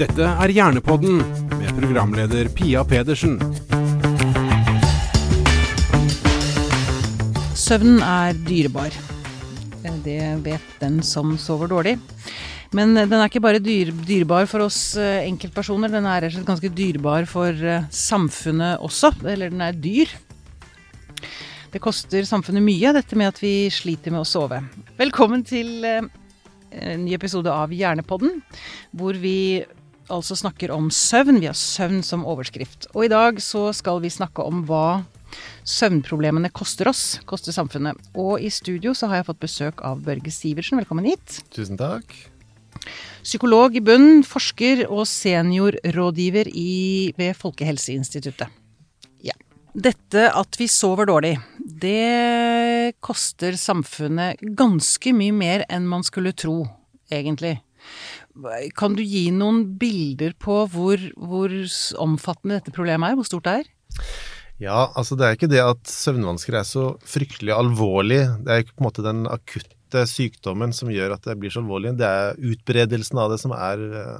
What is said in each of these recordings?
Dette er Hjernepodden med programleder Pia Pedersen. Søvnen er dyrebar. Det vet den som sover dårlig. Men den er ikke bare dyr, dyrebar for oss eh, enkeltpersoner, den er ganske dyrebar for eh, samfunnet også. Eller den er dyr. Det koster samfunnet mye, dette med at vi sliter med å sove. Velkommen til eh, en ny episode av Hjernepodden, hvor vi altså snakker om søvn. Vi har søvn som overskrift. Og i dag så skal vi snakke om hva søvnproblemene koster oss, koster samfunnet. Og i studio så har jeg fått besøk av Børge Sivertsen. Velkommen hit. Tusen takk. Psykolog i bunn, forsker og seniorrådgiver i, ved Folkehelseinstituttet. Ja. Dette at vi sover dårlig, det koster samfunnet ganske mye mer enn man skulle tro, egentlig. Kan du gi noen bilder på hvor, hvor omfattende dette problemet er? Hvor stort det er? Ja, altså det er ikke det at søvnvansker er så fryktelig alvorlig. Det er ikke på en måte den akutte sykdommen som gjør at det blir så alvorlig. Det er utbredelsen av det som er eh,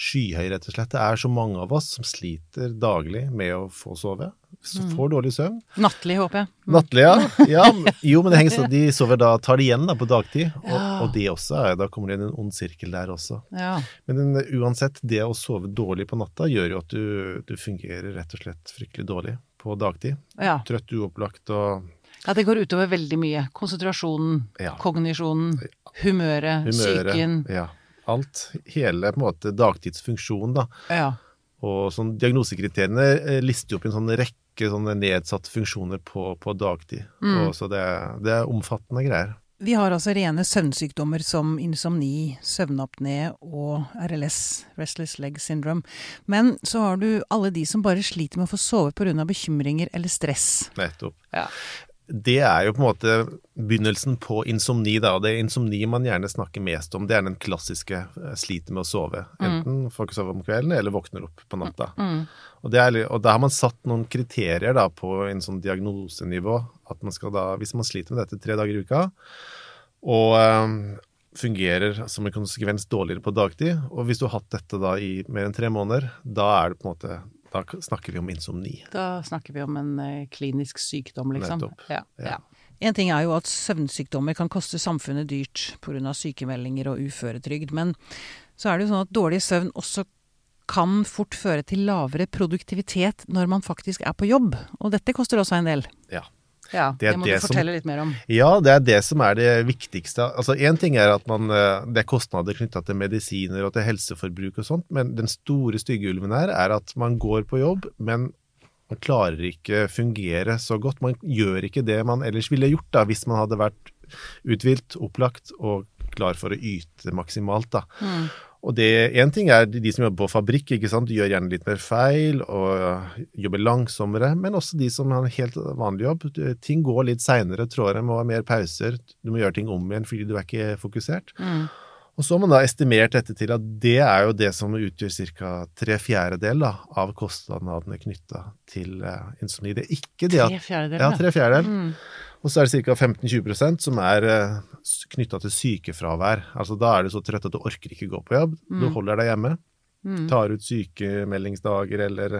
skyhøy, rett og slett. Det er så mange av oss som sliter daglig med å få sove. Så får dårlig søvn. Nattlig, håper jeg. Nattlig, ja. ja. Jo, men det henger sånn de sover da, tar det igjen da på dagtid. Og, Ja. og det også da kommer det inn en ond sirkel der også. Ja. Men den, uansett, det å sove dårlig på natta gjør jo at du, du fungerer rett og slett fryktelig dårlig på dagtid. ja. Trøtt, uopplagt og Ja, det går utover veldig mye. Konsentrasjonen, Ja. kognisjonen, humøret, humøret. psyken. Ja. Alt. Hele på en måte dagtidsfunksjonen, da. Ja. Og sånn diagnosekriteriene eh, lister jo opp en sånn rekke sånne nedsatte funksjoner på, på dagtid. Mm. Og så det, det er omfattende greier. Vi har altså rene søvnsykdommer som insomni, søvnapné og RLS, Restless Leg Syndrome. Men så har du alle de som bare sliter med å få sove pga. bekymringer eller stress. Nettopp. Ja. Det er jo på en måte begynnelsen på insomni, da. Og det er insomni man gjerne snakker mest om. Det er den klassiske eh, sliter med å sove. Enten får ikke sove om kvelden, eller våkner opp på natta. Mm. Og, det er, og da har man satt noen kriterier da på en sånn diagnosenivå. At man skal da, hvis man sliter med dette tre dager i uka, og øh, fungerer som en konsekvens dårligere på dagtid, og hvis du har hatt dette da i mer enn tre måneder, da er det på en måte Da snakker vi om insomni. Da snakker vi om en eh, klinisk sykdom, liksom. Nettopp. Ja, Ja. ja. En ting er jo at søvnsykdommer kan koste samfunnet dyrt pga. sykemeldinger og uføretrygd, men så er det jo sånn at dårlig søvn også kan fort føre til lavere produktivitet når man faktisk er på jobb. Og dette koster også en del. Ja. Ja, Det det må det du som- fortelle litt mer om. Ja, det er det som er det viktigste. Altså Én ting er at man, eh, det er kostnader knytta til medisiner og til helseforbruk og sånt, men den store stygge ulven her er at man går på jobb, men man klarer ikke fungere så godt. Man gjør ikke det man ellers ville gjort da, hvis man hadde vært uthvilt, opplagt og klar for å yte maksimalt. da. Og det, En ting er de som jobber på fabrikk, ikke sant? de gjør gjerne litt mer feil og jobber langsommere. Men også de som har en helt vanlig jobb. Ting går litt seinere, trådere må ha mer pauser. Du må gjøre ting om igjen fordi du er ikke fokusert. Mm. Og så har man da estimert dette til at det er jo det som utgjør ca. tre fjerdedel da, av kostnadene knytta til eh, insomni. Det er ikke det at Tre fjerdedeler, ja, tre fjerdedel. Mm. Og så er det ca. 15-20% som er uh, knytta til sykefravær. Altså Da er du så trøtt at du orker ikke gå på jobb. Du holder deg hjemme. Mm. Tar ut sykemeldingsdager eller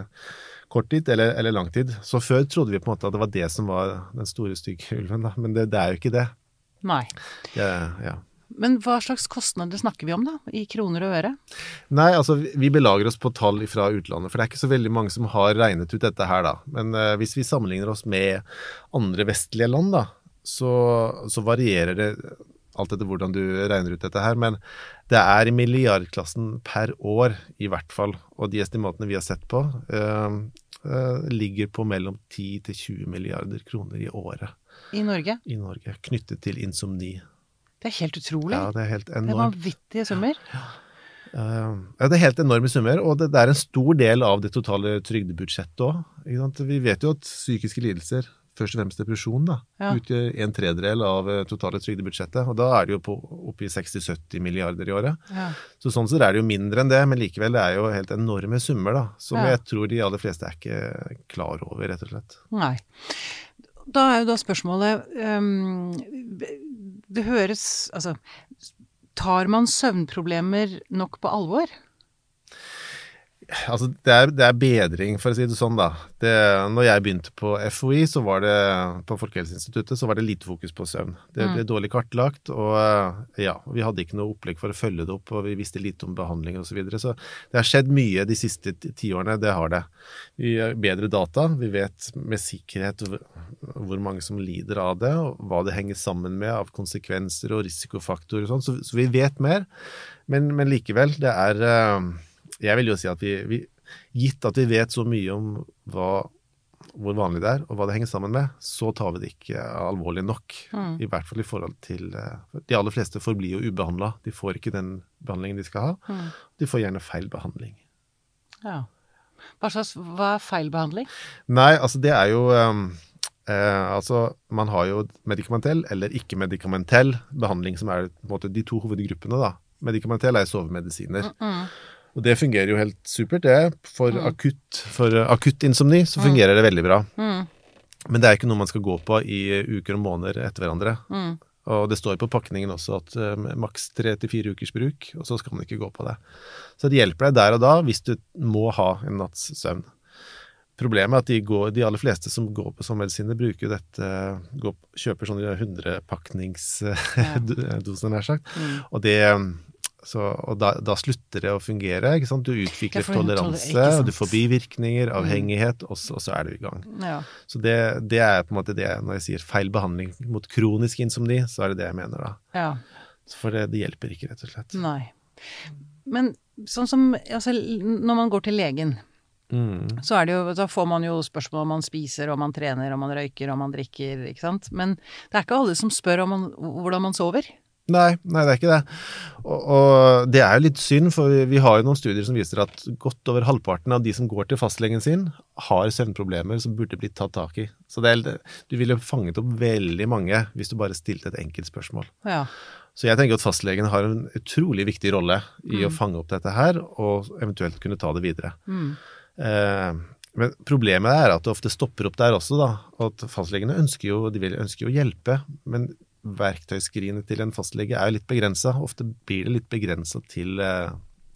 kort korttid eller, eller langtid. Så før trodde vi på en måte at det var det som var den store stygge ulven, da. men det, det er jo ikke det. Nei. det ja. Men hva slags kostnader snakker vi om, da? I kroner og øre? Nei, altså vi belager oss på tall fra utlandet, for det er ikke så veldig mange som har regnet ut dette her, da. Men eh, hvis vi sammenligner oss med andre vestlige land, da, så, så varierer det alt etter hvordan du regner ut dette her. Men det er i milliardklassen per år, i hvert fall. Og de estimatene vi har sett på, eh, eh, ligger på mellom 10 til 20 milliarder kroner i året I Norge? i Norge, knyttet til insomni. Det er helt utrolig. Ja, det er helt det er vanvittige summer. Ja. ja, det er helt enorme summer, og det, det er en stor del av det totale trygdebudsjettet òg. Vi vet jo at psykiske lidelser, først og fremst depresjon, da, Ja. utgjør en tredjedel av eh, totale trygdebudsjettet. Og da er det jo på, oppe i 60-70 milliarder i året. Ja. Så sånn sett er det jo mindre enn det, men likevel det er jo helt enorme summer, da. Som jeg tror de aller fleste er ikke klar over, rett og slett. Nei. Da er jo da spørsmålet ehm, Det høres Altså Tar man søvnproblemer nok på alvor? Altså, det er, det er bedring, for å si det sånn, da. Det, når jeg begynte på FOI, så var det på Folkehelseinstituttet, så var det lite fokus på søvn. Det ble dårlig kartlagt, og eh, ja, vi hadde ikke noe opplegg for å følge det opp, og vi visste lite om behandling osv. Så, videre. så det har skjedd mye de siste tiårene, det har det. Vi har bedre data, vi vet med sikkerhet hvor mange som lider av det, og hva det henger sammen med av konsekvenser og risikofaktorer og sånn, så, så, vi vet mer. Men, men likevel, det er eh, jeg vil jo si at vi, vi, gitt at vi vet så mye om hva, hvor vanlig det er, og hva det henger sammen med, så tar vi det ikke alvorlig nok. Mm. I hvert fall i forhold til eh, De aller fleste forblir jo ubehandla. De får ikke den behandlingen de skal ha. Mm. De får gjerne feil behandling. Ja. Hva, slags, hva er feil behandling? Nei, altså det er jo um, eh, altså Man har jo medikamentell eller ikke-medikamentell behandling, som er på en måte de to hovedgruppene. da. Medikamentell er sovemedisiner. Mm -mm. Og det fungerer jo helt supert, det. For, mm. akutt, for akutt insomni så mm. fungerer det veldig bra. Mm. Men det er ikke noe man skal gå på i uker og måneder etter hverandre. Mm. Og det står på pakningen også at uh, maks tre til fire ukers bruk, og så skal man ikke gå på det. Så det hjelper deg der og da hvis du må ha en natts søvn. Problemet er at de, går, de aller fleste som går på sånne medisiner, bruker dette går, Kjøper sånne 100-pakningsdoser, nær sagt. Mm. Og det så, og da, da, slutter det å fungere. ikke sant? Du utvikler toleranse, og du får bivirkninger, mm. avhengighet, og så, og så er du i gang. Ja. Så det, det, er på en måte det når jeg sier feil behandling mot kronisk insomni, så er det det jeg mener da. Ja. For det, det, hjelper ikke, rett og slett. Nei. Men sånn som altså, når man går til legen, mm. så det jo, da får man jo spørsmål om man spiser, om man trener, om man røyker, om man drikker, ikke sant. Men det er ikke alle som spør om man, hvordan man sover. Nei, nei, det er ikke det. Og, og, det er jo litt synd, for vi, har jo noen studier som viser at godt over halvparten av de som går til fastlegen sin, har søvnproblemer som burde blitt tatt tak i. Så er, du ville fanget opp veldig mange hvis du bare stilte et enkelt spørsmål. Ja. Så jeg tenker at fastlegen har en utrolig viktig rolle i mm. å fange opp dette her, og eventuelt kunne ta det videre. Mm. Eh, men problemet er at det ofte stopper opp der også, da. At fastlegene ønsker jo, de ønsker jo å hjelpe, men verktøyskrinet til en fastlege er jo litt begrensa. Ofte blir det litt begrensa til, eh,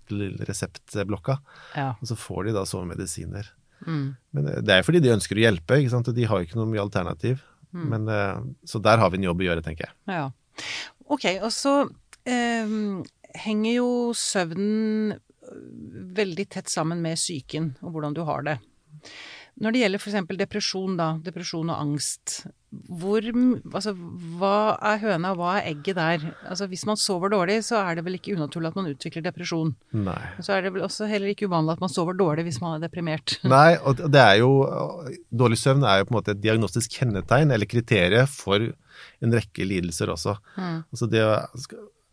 til, reseptblokka. Ja. Og så får de da sovemedisiner. Mm. Men eh, det er fordi de ønsker å hjelpe, ikke sant? og de har jo ikke noe mye alternativ. Mm. Men, eh, så der har vi en jobb å gjøre, tenker jeg. Ja. Ok, og så eh, henger jo søvnen veldig tett sammen med psyken og hvordan du har det. Når det gjelder f.eks. depresjon, da, depresjon og angst, hvor Altså, hva er høna, og hva er egget der? Altså, hvis man sover dårlig, så er det vel ikke unaturlig at man utvikler depresjon. Nei. Så er det vel også heller ikke uvanlig at man sover dårlig hvis man er deprimert. Nei, og det er jo Dårlig søvn er jo på en måte et diagnostisk kjennetegn, eller kriterium, for en rekke lidelser også. Mm. Altså det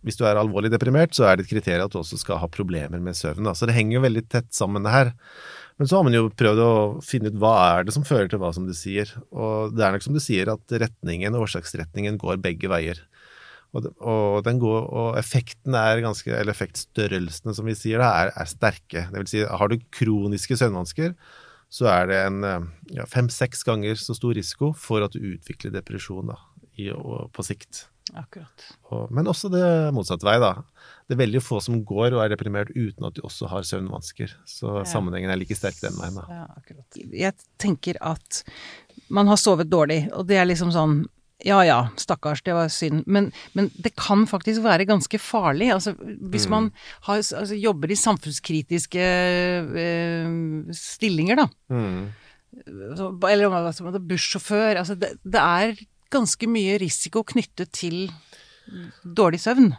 hvis du er alvorlig deprimert, så er det et kriterium at du også skal ha problemer med søvn. Så det henger jo veldig tett sammen, det her. Men så har man jo prøvd å finne ut hva er det som fører til hva, som du sier. Og det er nok som du sier, at retningen, årsaksretningen går begge veier. Og, og, går, og effekten er ganske, eller effektstørrelsene, som vi sier, da, er, er sterke. Det vil si, har du kroniske søvnvansker, så er det en ja, fem-seks ganger så stor risiko for at du utvikler depresjon da, i, på sikt. Akkurat. Og, men også det motsatte vei, da. Det er veldig få som går og er deprimert uten at de også har søvnvansker. Så ja. sammenhengen er like sterk den veien, da. Ja, akkurat. Jeg tenker at man har sovet dårlig, og det er liksom sånn ja ja, stakkars, det var synd. Men, men, det kan faktisk være ganske farlig. Altså, hvis mm. man har, altså, jobber i samfunnskritiske øh, stillinger, da. Mm. Eller altså, bussjåfør. Altså, det, det, er ganske mye risiko knyttet til dårlig søvn.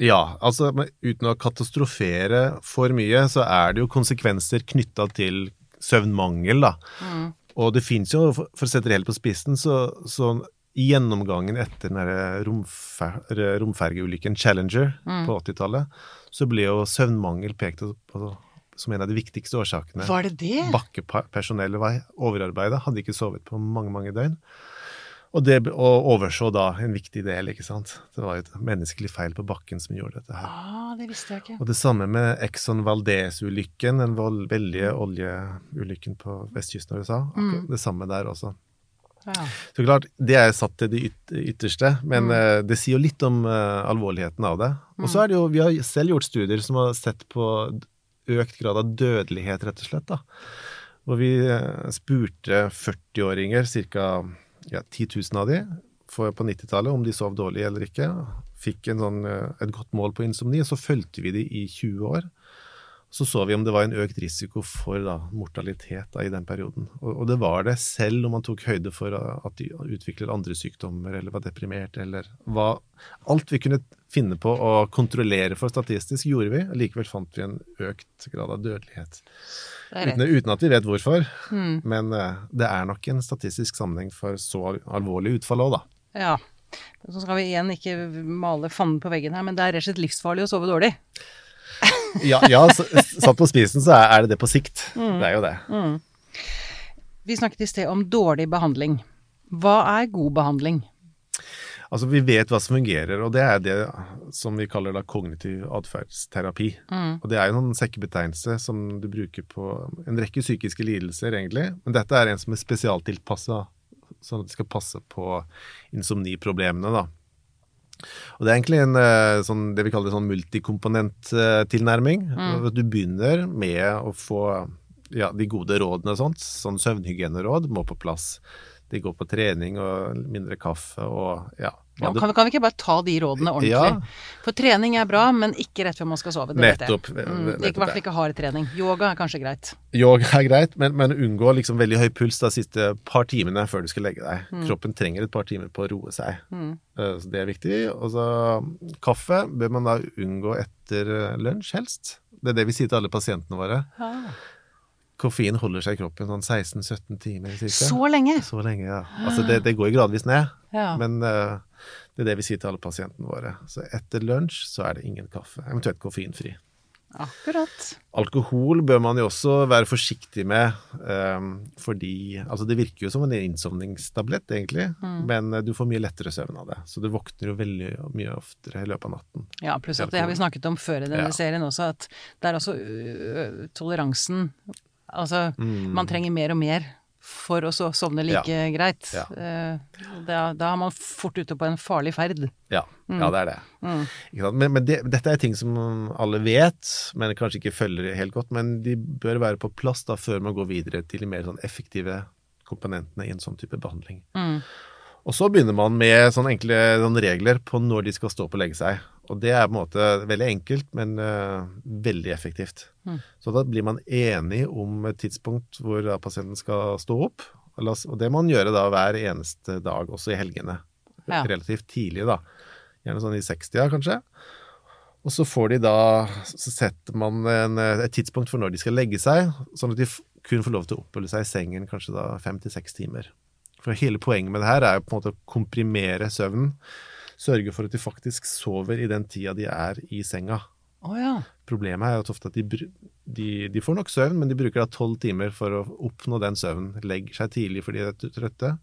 Ja, altså uten å katastrofere for mye, så er det jo konsekvenser knytta til søvnmangel, da. Mm. Og det fins jo, for å sette det helt på spissen, så, så i gjennomgangen etter den romfer, romfergeulykken Challenger mm. på 80-tallet, så ble jo søvnmangel pekt på som en av de viktigste årsakene. Var det det? Bakkepersonellet var overarbeida, hadde ikke sovet på mange, mange døgn. Og, det, og overså da en viktig del, ikke sant. Det var jo et menneskelig feil på bakken som gjorde dette her. Ah, det visste jeg ikke. Og det samme med Exxon Valdez-ulykken, den veldige oljeulykken på vestkysten av USA. Mm. Det samme der også. Ja. Så klart, det er satt til det ytterste, men mm. uh, det sier jo litt om uh, alvorligheten av det. Og så mm. er det jo, vi har selv gjort studier som har sett på økt grad av dødelighet, rett og slett. da. Hvor vi uh, spurte 40-åringer, ca. Ja, 10 000 av de, på 90-tallet om de sov dårlig eller ikke. Fikk sånn, eh, et godt mål på insomni, så fulgte vi de i 20 år. Så så vi om det var en økt risiko for da, mortalitet da, i den perioden. Og, og, det var det selv om man tok høyde for at de utvikler andre sykdommer eller var deprimert eller hva Alt vi kunne finne på å kontrollere for statistisk, gjorde vi. Likevel fant vi en økt grad av dødelighet. Uten, uten, at vi vet hvorfor. Mm. Men uh, det er nok en statistisk sammenheng for så alvorlig utfall òg, da. Ja. Så skal vi igjen ikke male fanden på veggen her, men det er rett og slett livsfarlig å sove dårlig. Ja, ja, satt på spisen så er det det på sikt. Mm. Det er jo det. Mm. Vi snakket i sted om dårlig behandling. Hva er god behandling? Altså, vi vet hva som fungerer, og det er det som vi kaller da kognitiv atferdsterapi. Mm. Og det er jo noen sekkebetegnelse som du bruker på en rekke psykiske lidelser, egentlig. Men dette er en som er spesialtilpassa, sånn at det skal passe på insomniproblemene, da. Og det er egentlig en eh, sånn, det vi kaller sånn multikomponenttilnærming. Mm. Du begynner med å få ja, de gode rådene og sånt. Sånn søvnhygieneråd må på plass. De går på trening og mindre kaffe og ja. ja kan, vi, kan, vi, ikke bare ta de rådene ordentlig? Ja. For trening er bra, men ikke rett før man skal sove. Det nettopp. Vet jeg. Mm, I hvert fall ikke hard trening. Yoga er kanskje greit. Yoga er greit, men, men unngå liksom veldig høy puls de siste par timene før du skal legge deg. Mm. Kroppen trenger et par timer på å roe seg. Mm. Eh, så det er viktig. Og så kaffe bør man da unngå etter lunsj, helst. Det er det vi sier til alle pasientene våre. Ah koffein holder seg i kroppen sånn 16-17 timer. Cirka. Så lenge? Så lenge, ja. Altså det, det går gradvis ned, ja. men uh, det er det vi sier til alle pasientene våre. Så etter lunsj så er det ingen kaffe, eventuelt koffeinfri. Akkurat. Alkohol bør man jo også være forsiktig med, um, fordi Altså, det virker jo som en innsovningstablett, egentlig, mm. men uh, du får mye lettere søvn av det. Så du våkner jo veldig mye oftere i løpet av natten. Ja, pluss at det har vi snakket om før i denne ja. serien også, at det er også toleransen Altså, mm. man trenger mer og mer for å sovne like ja. greit. Ja. Eh, da, da, er man fort ute på en farlig ferd. Ja, mm. ja det er det. Mm. Men, men det, dette er ting som alle vet, men kanskje ikke følger helt godt. Men de bør være på plass da før man går videre til de mer sånn effektive komponentene i en sånn type behandling. Mm. Og så begynner man med sånne enkle sånne regler på når de skal stå opp og legge seg. Og det er på en måte veldig enkelt, men uh, veldig effektivt. Mm. Så da blir man enig om et tidspunkt hvor da, pasienten skal stå opp. Og det må man gjøre da hver eneste dag, også i helgene. Ja. Relativt tidlig, da. Gjerne sånn i 60-åra, kanskje. Og så får de da Så setter man en, et tidspunkt for når de skal legge seg, sånn at de kun får lov til å oppholde seg i sengen kanskje da fem til seks timer. For hele poenget med det her er jo på en måte å komprimere søvnen sørge for at de faktisk sover i den tida de er i senga. Oh, ja. Problemet er jo ofte at de, de, de, får nok søvn, men de bruker da tolv timer for å oppnå den søvnen. Legger seg tidlig fordi de er trøtte,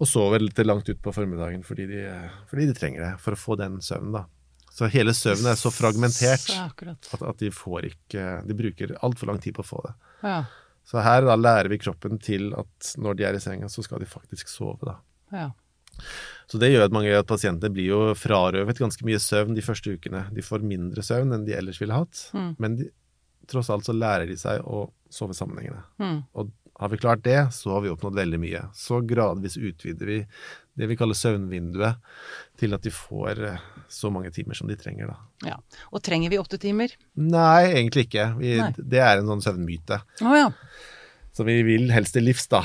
og sover litt langt utpå formiddagen fordi de, fordi de, trenger det for å få den søvnen. da. Så hele søvnen er så fragmentert at, at, de får ikke De bruker altfor lang tid på å få det. Ja. Så her da lærer vi kroppen til at når de er i senga, så skal de faktisk sove, da. Ja. Så det gjør at mange at pasienter blir jo frarøvet ganske mye søvn de første ukene. De får mindre søvn enn de ellers ville hatt, mm. men de, tross alt så lærer de seg å sove sammenhengende. Mm. Og har vi klart det, så har vi oppnådd veldig mye. Så gradvis utvider vi det vi kaller søvnvinduet, til at de får eh, så mange timer som de trenger, da. Ja. Og trenger vi åtte timer? Nei, egentlig ikke. Vi, Nei. Det er en sånn søvnmyte. Oh, ja. Så vi vil helst til livs, da.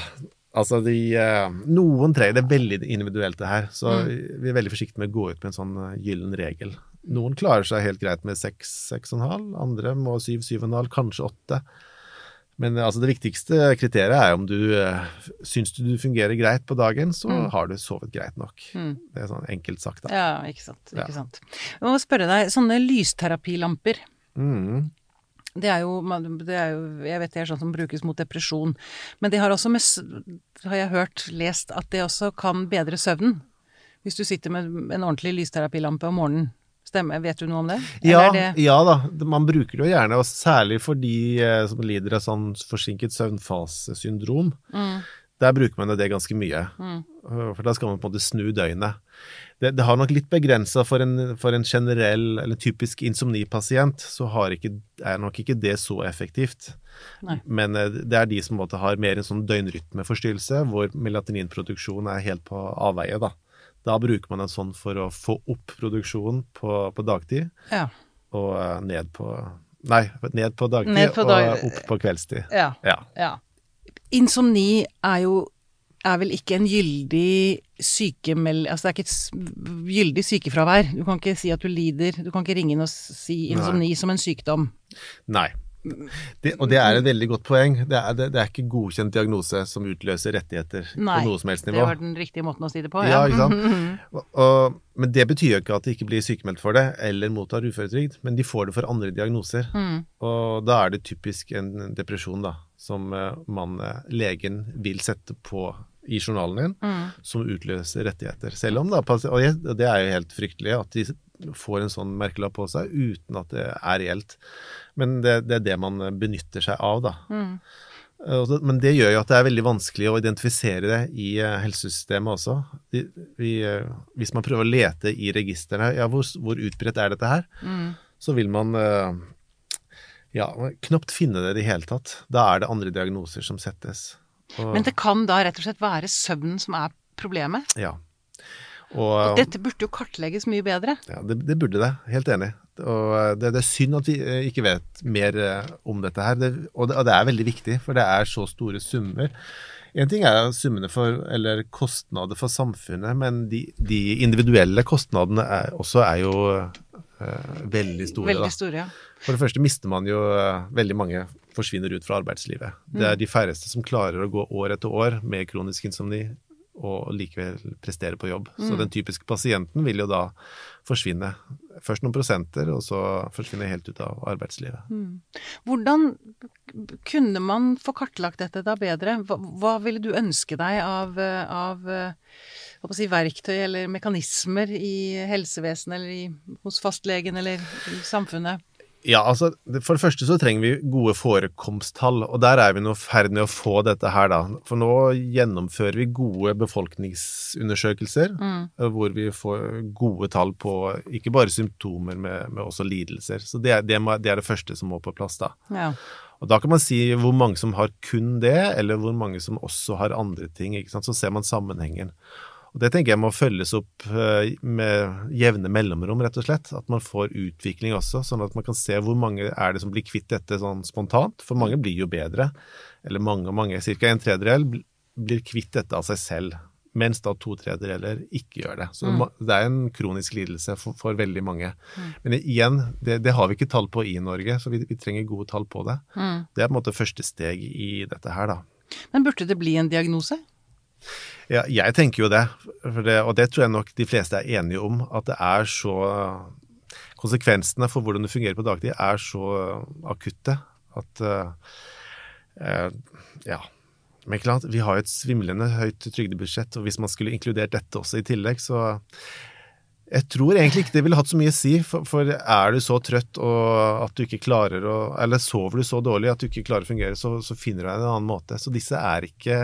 Altså de, eh, Noen trenger det veldig individuelt, det her. Så mm. vi er veldig forsiktige med å gå ut med en sånn eh, gyllen regel. Noen klarer seg helt greit med seks, seks og en halv. Andre må syv, syv og en halv, kanskje åtte. Men altså, det viktigste kriteriet er om du uh, syns du fungerer greit på dagen, så mm. har du sovet greit nok. Mm. Det er sånn enkelt sagt, da. Ja, ikke sant. Ikke ja. sant. Jeg må spørre deg, sånne lysterapilamper. Mm. Det er, jo, det er jo, Jeg vet det er sånn som brukes mot depresjon. Men det har også med, har jeg hørt, lest at det også kan bedre søvnen. Hvis du sitter med en ordentlig lysterapilampe om morgenen. Stemmer, Vet du noe om det? Ja, det... ja, da. Man bruker det jo gjerne, og særlig for de eh, som lider av sånn forsinket søvnfasesyndrom. Mm. Der bruker man det ganske mye. Mm. For da skal man på en måte snu døgnet. det, det har nok litt begrensa for, en- for en generell eller typisk insomnipasient, så har ikke, er nok ikke det så effektivt. Nei. Men eh, det er de som måte, har mer en sånn døgnrytmeforstyrrelse, hvor melatoninproduksjon er helt på avveie. Da Da bruker man en sånn for å få opp produksjonen på, på dagtid, Ja. og eh, ned på Nei, ned på dagtid Ned på dag- og opp på kveldstid. ja. Ja. Ja. Insomni er jo er vel ikke en gyldig sykemeld... Altså det er ikke et gyldig sykefravær. Du kan ikke si at du lider Du kan ikke ringe inn og si insomni som en sykdom. Nei. Det, og det er et veldig godt poeng. Det er, det, det er ikke godkjent diagnose som utløser rettigheter Nei, på noe som helst nivå. Det var den riktige måten å si det på. Ja, ikke sant? Og, og, men det betyr jo ikke at de ikke blir sykemeldt for det, eller mottar uføretrygd, men de får det for andre diagnoser. Mm. Og da er det typisk en depresjon, da, som eh, man, eh, legen vil sette på i journalen din, Mm. som utløser rettigheter. Selv om da, og det er jo helt fryktelig at de får en sånn merkelapp på seg uten at det er reelt. Men det, det er det man benytter seg av, da. Mm. Eh, Men det gjør jo at det er veldig vanskelig å identifisere det i eh, helsesystemet også. Vi, eh, hvis man prøver å lete i registrene, ja, hvor, hvor utbredt er dette her, Mm. så vil man ja, knapt finne det i det hele tatt. Da er det andre diagnoser som settes. Og, Men det kan da rett og slett være søvnen som er problemet? ja. Og, Dette burde jo kartlegges mye bedre. ja, det, det burde det. Helt enig. Og eh, det, det er synd at vi eh, ikke vet mer eh, om dette her. Det, og, det, og det er veldig viktig, for det er så store summer. En ting er summene for, eller kostnader for samfunnet, men de, de individuelle kostnadene er, også er jo eh, veldig store. Veldig store, ja. For det første mister man jo Veldig mange forsvinner ut fra arbeidslivet. Det er de færreste som klarer å gå år etter år med kronisk insomni og likevel prestere på jobb. Så den typiske pasienten vil jo da forsvinne. Først noen prosenter, og så forsvinne helt ut av arbeidslivet. Hvordan kunne man få kartlagt dette da bedre? Hva, hva ville du ønske deg av, av si, verktøy eller mekanismer i helsevesenet eller i, hos fastlegen eller i samfunnet? Ja, altså, For det første så trenger vi gode forekomsttall, og der er vi nå i ferd med å få dette her, da. For nå gjennomfører vi gode befolkningsundersøkelser, mm. hvor vi får gode tall på ikke bare symptomer, med også lidelser. Så det er det, må, det er det første som må på plass, da. Ja. Og da kan man si hvor mange som har kun det, eller hvor mange som også har andre ting. ikke sant? Så ser man sammenhengen. Og Det tenker jeg må følges opp eh, med jevne mellomrom, rett og slett. At man får utvikling også, sånn at man kan se hvor mange er det som blir kvitt dette sånn spontant. For mange blir jo bedre. Eller mange og mange, ca. en tredjedel blir kvitt dette av seg selv. Mens da to tredjedeler ikke gjør det. Så mm. det er en kronisk lidelse for, for veldig mange. Men igjen, det, det har vi ikke tall på i Norge, så vi, vi trenger gode tall på det. Det er på en måte første steg i dette her, da. Men burde det bli en diagnose? Ja, jeg tenker jo det, det, og det tror jeg nok de fleste er enige om, at det er så Konsekvensene for hvordan det fungerer på dagtid, er så akutte at eh, eh, Ja. Men klart, vi har jo et svimlende høyt trygdebudsjett, og hvis man skulle inkludert dette også i tillegg, så jeg tror egentlig ikke det ville hatt så mye å si, for, for er du så trøtt at du ikke klarer å Eller sover du så dårlig at du ikke klarer å fungere, så, så finner du deg en annen måte. Så disse er ikke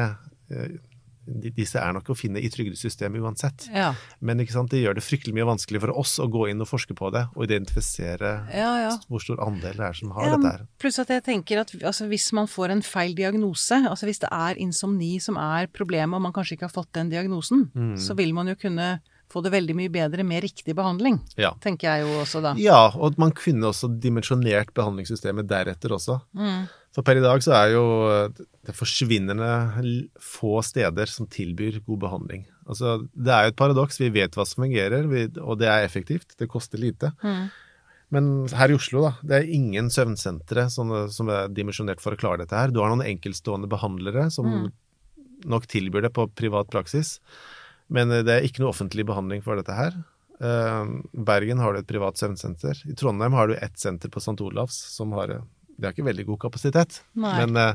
eh, Disse er nok å finne i trygdesystemet uansett. Ja. Men det gjør det fryktelig mye vanskelig for oss å gå inn og forske på det, og identifisere Ja, ja. hvor stor andel det er som har dette her. Pluss at jeg tenker at altså, hvis man får en feil diagnose, altså hvis det er insomni som er problemet, og man kanskje ikke har fått den diagnosen, Mm. så vil man jo kunne få det veldig mye bedre med riktig behandling, Ja. tenker jeg jo også da. ja, og man kunne også dimensjonert behandlingssystemet deretter også. Mm. For per i dag så er jo det forsvinnende få steder som tilbyr god behandling. Altså, det er jo et paradoks. Vi vet hva som fungerer, og det er effektivt. Det koster lite. Mm. Men her i Oslo, da, det er ingen søvnsentre som, som er dimensjonert for å klare dette her. Du har noen enkeltstående behandlere som nok tilbyr det på privat praksis, men eh, det er ikke noe offentlig behandling for dette her. Eh, Bergen har du et privat søvnsenter. I Trondheim har du ett senter på St. Olavs som har det har ikke veldig god kapasitet, men, eh,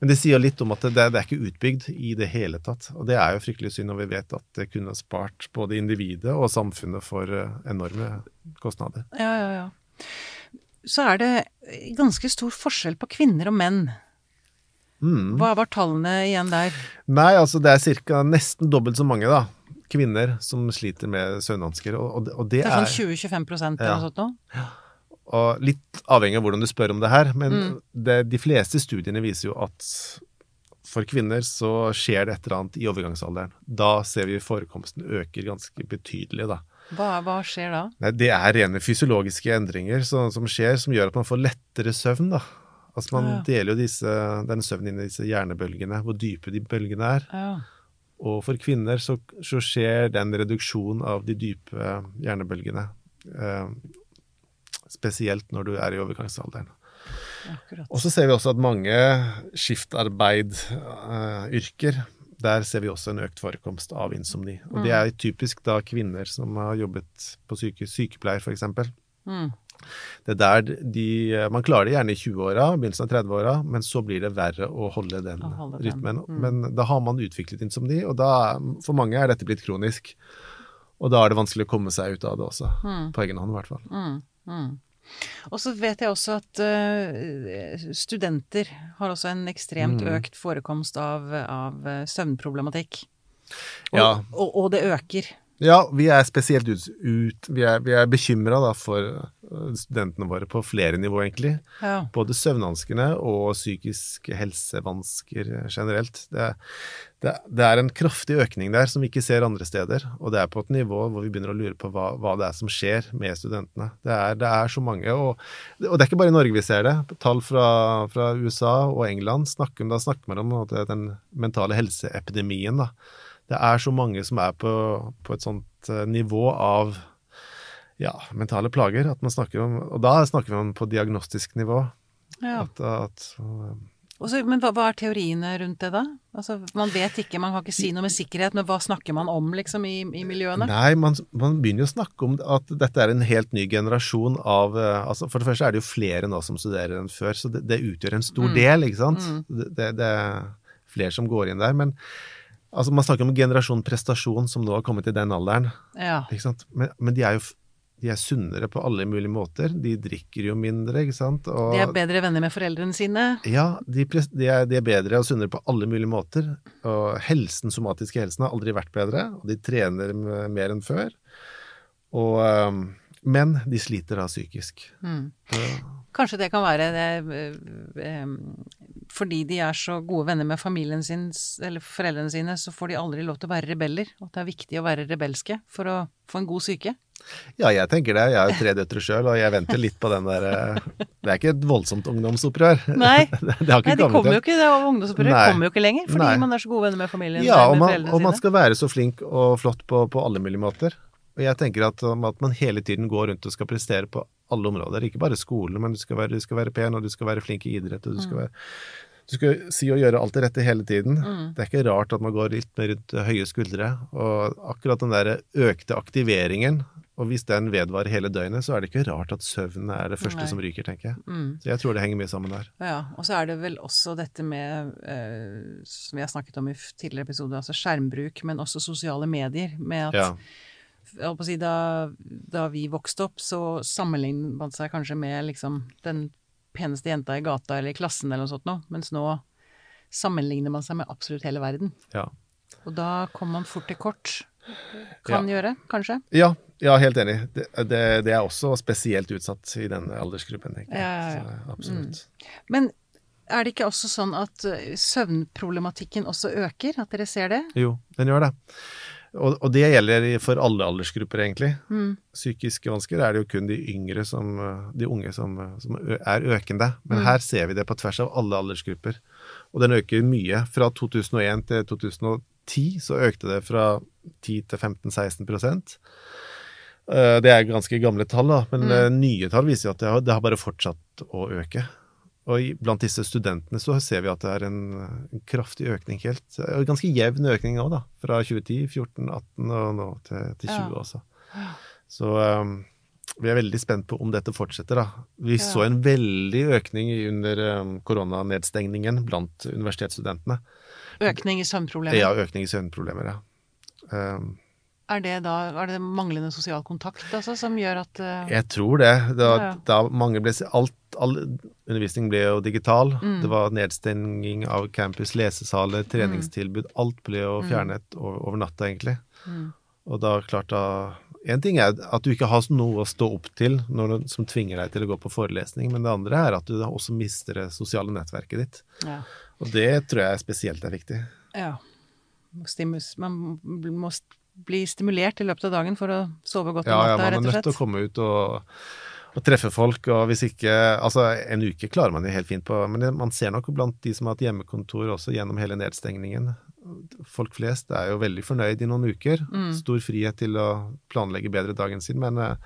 men det sier litt om at det, det er ikke utbygd i det hele tatt. Og det er jo fryktelig synd når vi vet at det kunne spart både individet og samfunnet for eh, enorme kostnader. Ja, ja, ja. Så er det ganske stor forskjell på kvinner og menn. Mm. Hva var tallene igjen der? Nei, altså det er cirka nesten dobbelt så mange da, kvinner som sliter med søvnvansker. Og, og, og det, Det er er, sånn 20-25% eller Ja. noe sånt nå? Og litt avhengig av hvordan du spør om det her, men Mm. det, de fleste studiene viser jo at for kvinner så skjer det et eller annet i overgangsalderen. Da ser vi forekomsten øker ganske betydelig, da. Hva, hva skjer da? Nei, det er rene fysiologiske endringer så, som skjer, som gjør at man får lettere søvn, da. Altså man ja. deler jo disse, denne søvnen inn i disse hjernebølgene, hvor dype de bølgene er. Ja. Og for kvinner så, så skjer den reduksjonen av de dype hjernebølgene. Eh, spesielt når du er i overgangsalderen. Akkurat. Og så ser vi også at mange skiftarbeidyrker, der ser vi også en økt forekomst av insomni. Og det er typisk da kvinner som har jobbet på syke, sykepleier f.eks. Mm. Det er der de Man klarer det gjerne i 20-åra, begynnelsen av 30-åra, men så blir det verre å holde den Å holde den, rytmen. mm. Men da har man utviklet insomni, og da, for mange er dette blitt kronisk. Og da er det vanskelig å komme seg ut av det også. På egen hånd, i hvert fall. Mm, mm. Og så vet jeg også at uh, studenter har også en ekstremt Mm. økt forekomst av, av eh, søvnproblematikk. Og, Ja. og, og det øker. Ja, vi er spesielt ut, ut Vi er, vi er bekymra for studentene våre på flere nivå, egentlig. Ja. Både søvnhanskene og psykiske helsevansker generelt. Det, det, det er en kraftig økning der som vi ikke ser andre steder. Og det er på et nivå hvor vi begynner å lure på hva, hva det er som skjer med studentene. Det er, det er så mange. Og, og det er ikke bare i Norge vi ser det. Tall fra, fra USA og England snakker, da snakker man om den mentale helseepidemien. da. Det er så mange som er på, på et sånt eh, nivå av ja, mentale plager at man snakker om Og da snakker vi om på diagnostisk nivå. ja. At, at, øh, Og så- men hva, hva er teoriene rundt det, da? Altså, man vet ikke, man kan ikke si noe med sikkerhet, men hva snakker man om, liksom, i, i miljøene? Nei, man, man begynner jo å snakke om at dette er en helt ny generasjon av eh, altså For det første er det jo flere nå som studerer enn før, så det, det utgjør en stor Mm. del, ikke sant. Mm. Det, det, er flere som går inn der. Men altså, man snakker om generasjon prestasjon som nå har kommet i den alderen. Ja. Men, men de er jo de er sunnere på alle mulige måter. De drikker jo mindre, ikke sant. Og, De er bedre venner med foreldrene sine. Ja, de, de, er, de er bedre og sunnere på alle mulige måter. Og helsen, somatiske helsen har aldri vært bedre, og de trener mer enn før. Og, men de sliter da psykisk. Mm. Kanskje det kan være det, eh, eh, fordi de er så gode venner med familien sin, eller foreldrene sine, så får de aldri lov til å være rebeller. Og at det er viktig å være rebelske for å få en god syke. Ja, jeg tenker det. Jeg har jo tre døtre sjøl, og jeg venter litt på den der øh, Det er ikke et voldsomt ungdomsopprør. Nei, Nei de kommer jo ikke, det ungdomsopprøret kommer jo ikke lenger, fordi Nei. man er så gode venner med familien Ja, og man, Ja, og man skal være så flink og flott på, på alle mulige måter. Og jeg tenker at, um, at man hele tiden går rundt og skal prestere på alle områder. Ikke bare skolen, men du skal være, du skal være pen, og du skal være flink i idrett, og du skal, være, du skal si og gjøre alt det rette hele tiden. Mm. Det er ikke rart at man går litt mer rundt høye skuldre. Og akkurat den der økte aktiveringen, og hvis den vedvarer hele døgnet, så er det ikke rart at søvn er det første Nei. som ryker, tenker jeg. Mm. Så jeg tror det henger mye sammen der. Ja, og så er det vel også dette med, eh, som vi har snakket om i tidligere episoder, altså skjermbruk, men også sosiale medier. Med at Ja. Si, da, da vi vokste opp, så sammenlignet man seg kanskje med liksom den peneste jenta i gata eller i klassen eller noe sånt noe, mens nå sammenligner man seg med absolutt hele verden. Ja. Og da kommer man fort til kort. Kan gjøre, kanskje. Ja, ja, helt enig. Det, det, det er også spesielt utsatt i denne aldersgruppen. tenker jeg. Ja, ja, ja. Så, absolutt. Men er det ikke også sånn at eh, søvnproblematikken også øker? At dere ser det? Jo, den gjør det. Og, og det gjelder for alle aldersgrupper, egentlig. Mm. Psykiske vansker er det jo kun de yngre som, eh, de unge som, eh, som er økende. Men Mm. her ser vi det på tvers av alle aldersgrupper. Og den øker mye. Fra 2001 til 2010 så økte det fra 10 til 15-16 prosent. Eh, Det er ganske gamle tall, da, men Mm. nye tall viser jo at det har, det har bare fortsatt å øke. Og blant disse studentene så ser vi at det er en, en kraftig økning helt. og Ganske jevn økning òg, da. Fra 2010, 14, 18 og nå til, til 20 Ja. også. Så um, vi er veldig spent på om dette fortsetter, da. Vi Ja. så en veldig økning under um, koronanedstengningen blant universitetsstudentene. Økning i søvnproblemer. Ja, økning i søvnproblemer, ja. Um, Er det da er det manglende sosial kontakt altså, som gjør at uh... Jeg tror det. Da, Ja, ja. da mange ble, alt, all undervisning ble jo digital. Mm. Det var nedstenging av campus, lesesaler, treningstilbud. Alt ble jo Mm. fjernet over, over natta, egentlig. mm, Og da klart da En ting er at du ikke har noe å stå opp til når, du- som tvinger deg til å gå på forelesning, men det andre er at du også mister det sosiale nettverket ditt. Ja. Og det tror jeg spesielt er viktig. ja. Stimus, man må bli stimulert i løpet av dagen for å sove godt om Ja, ja, natta, man er nødt til å komme ut og, og treffe folk, og hvis ikke Altså, en uke klarer man jo helt fint på, men man ser nok blant de som har hatt hjemmekontor også gjennom hele nedstengningen. Folk flest er jo veldig fornøyd i noen uker. Mm. Stor frihet til å planlegge bedre dagen sin, men eh,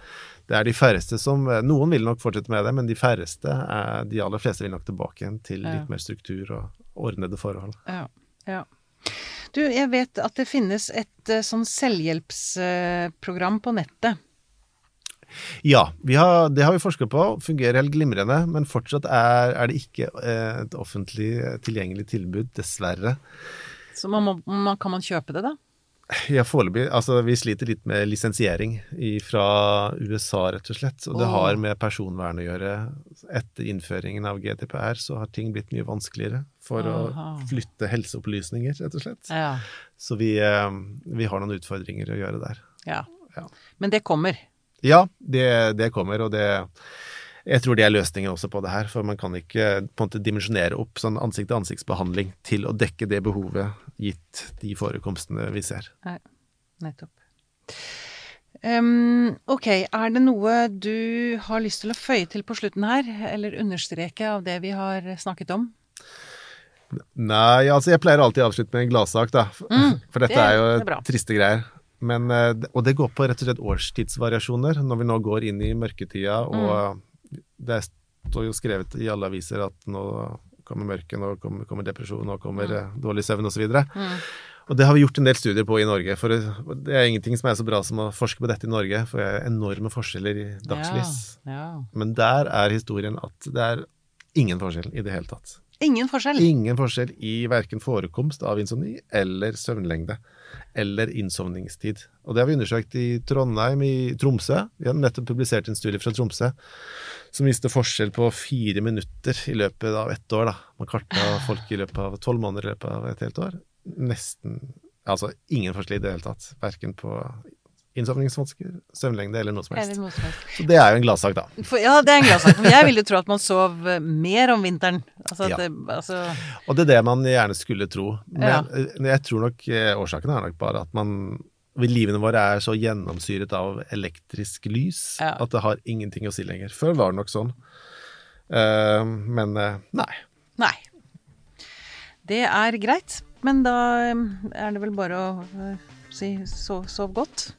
det er de færreste som eh, Noen vil nok fortsette med det, men de færreste, er, de aller fleste vil nok tilbake igjen til Ja. litt mer struktur og ordnede forhold. Ja, ja. Du, jeg vet at det finnes et eh, sånn selvhjelpsprogram på nettet. Ja, vi har, det har vi forsket på. Fungerer helt glimrende. Men fortsatt er, er det ikke eh, et offentlig tilgjengelig tilbud, dessverre. Så man må, man, kan man kjøpe det, da? Ja, foreløpig. Altså, vi sliter litt med lisensiering fra USA, rett og slett. Og det har med personvern å gjøre. Etter innføringen av GDPR så har ting blitt mye vanskeligere for Aha. å flytte helseopplysninger, rett og slett. Ja. Så vi, eh, vi har noen utfordringer å gjøre der. ja. Ja. Men det kommer. Ja, det, det kommer, og det Jeg tror det er løsningen også på det her, for man kan ikke på en måte dimensjonere opp sånn ansikt-til-ansiktsbehandling til å dekke det behovet, gitt de forekomstene vi ser. Nei, Nettopp. Um, ok, er det noe du har lyst til å føye til på slutten her, eller understreke av det vi har snakket om? Nei, altså jeg pleier alltid å avslutte med en gladsak, da. For dette det- er jo det er triste greier. Men, eh, og det går på rett og slett årstidsvariasjoner, når vi nå går inn i mørketida, og det står jo skrevet i alle aviser at nå kommer mørket, nå kommer, kommer depresjon, nå kommer mm. dårlig søvn osv. Mm. Og det har vi gjort en del studier på i Norge, for det er ingenting som er så bra som å forske på dette i Norge, for det er enorme forskjeller i dagslys. Ja, ja. Men der er historien at det er ingen forskjell i det hele tatt. Ingen forskjell. Ingen forskjell i verken forekomst av insomni eller søvnlengde. Eller innsovningstid. Og det har vi undersøkt i Trondheim, i Tromsø. Vi har nettopp publisert en studie fra Tromsø som viste forskjell på fire minutter i løpet av ett år. Da. Man karta folk i løpet av tolv måneder i løpet av et helt år. Nesten Altså ingen forskjell i det hele tatt. Verken på innsovningsvansker, søvnlengde eller noe som helst. noe som helst. Så det er jo en gladsak, da. For, ja, det er en gladsak. Men jeg ville tro at man sov eh, mer om vinteren. Altså, Ja. det, altså Og det er det man gjerne skulle tro. Men Ja. eh, jeg tror nok eh, årsaken er nok bare at man Livene våre er så gjennomsyret av elektrisk lys Ja. at det har ingenting å si lenger. Før var det nok sånn. Uh, men uh, nei. Nei. Det er greit. Men da er det vel bare å si sov, sov godt.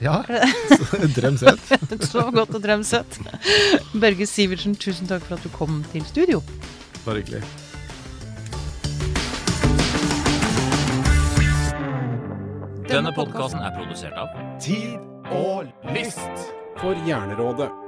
Ja, drøm søt. Så godt og drøm søtt. Børge Sivertsen, tusen takk for at du kom til studio. Bare hyggelig. Denne podkasten er produsert av Tid og lyst for Hjernerådet.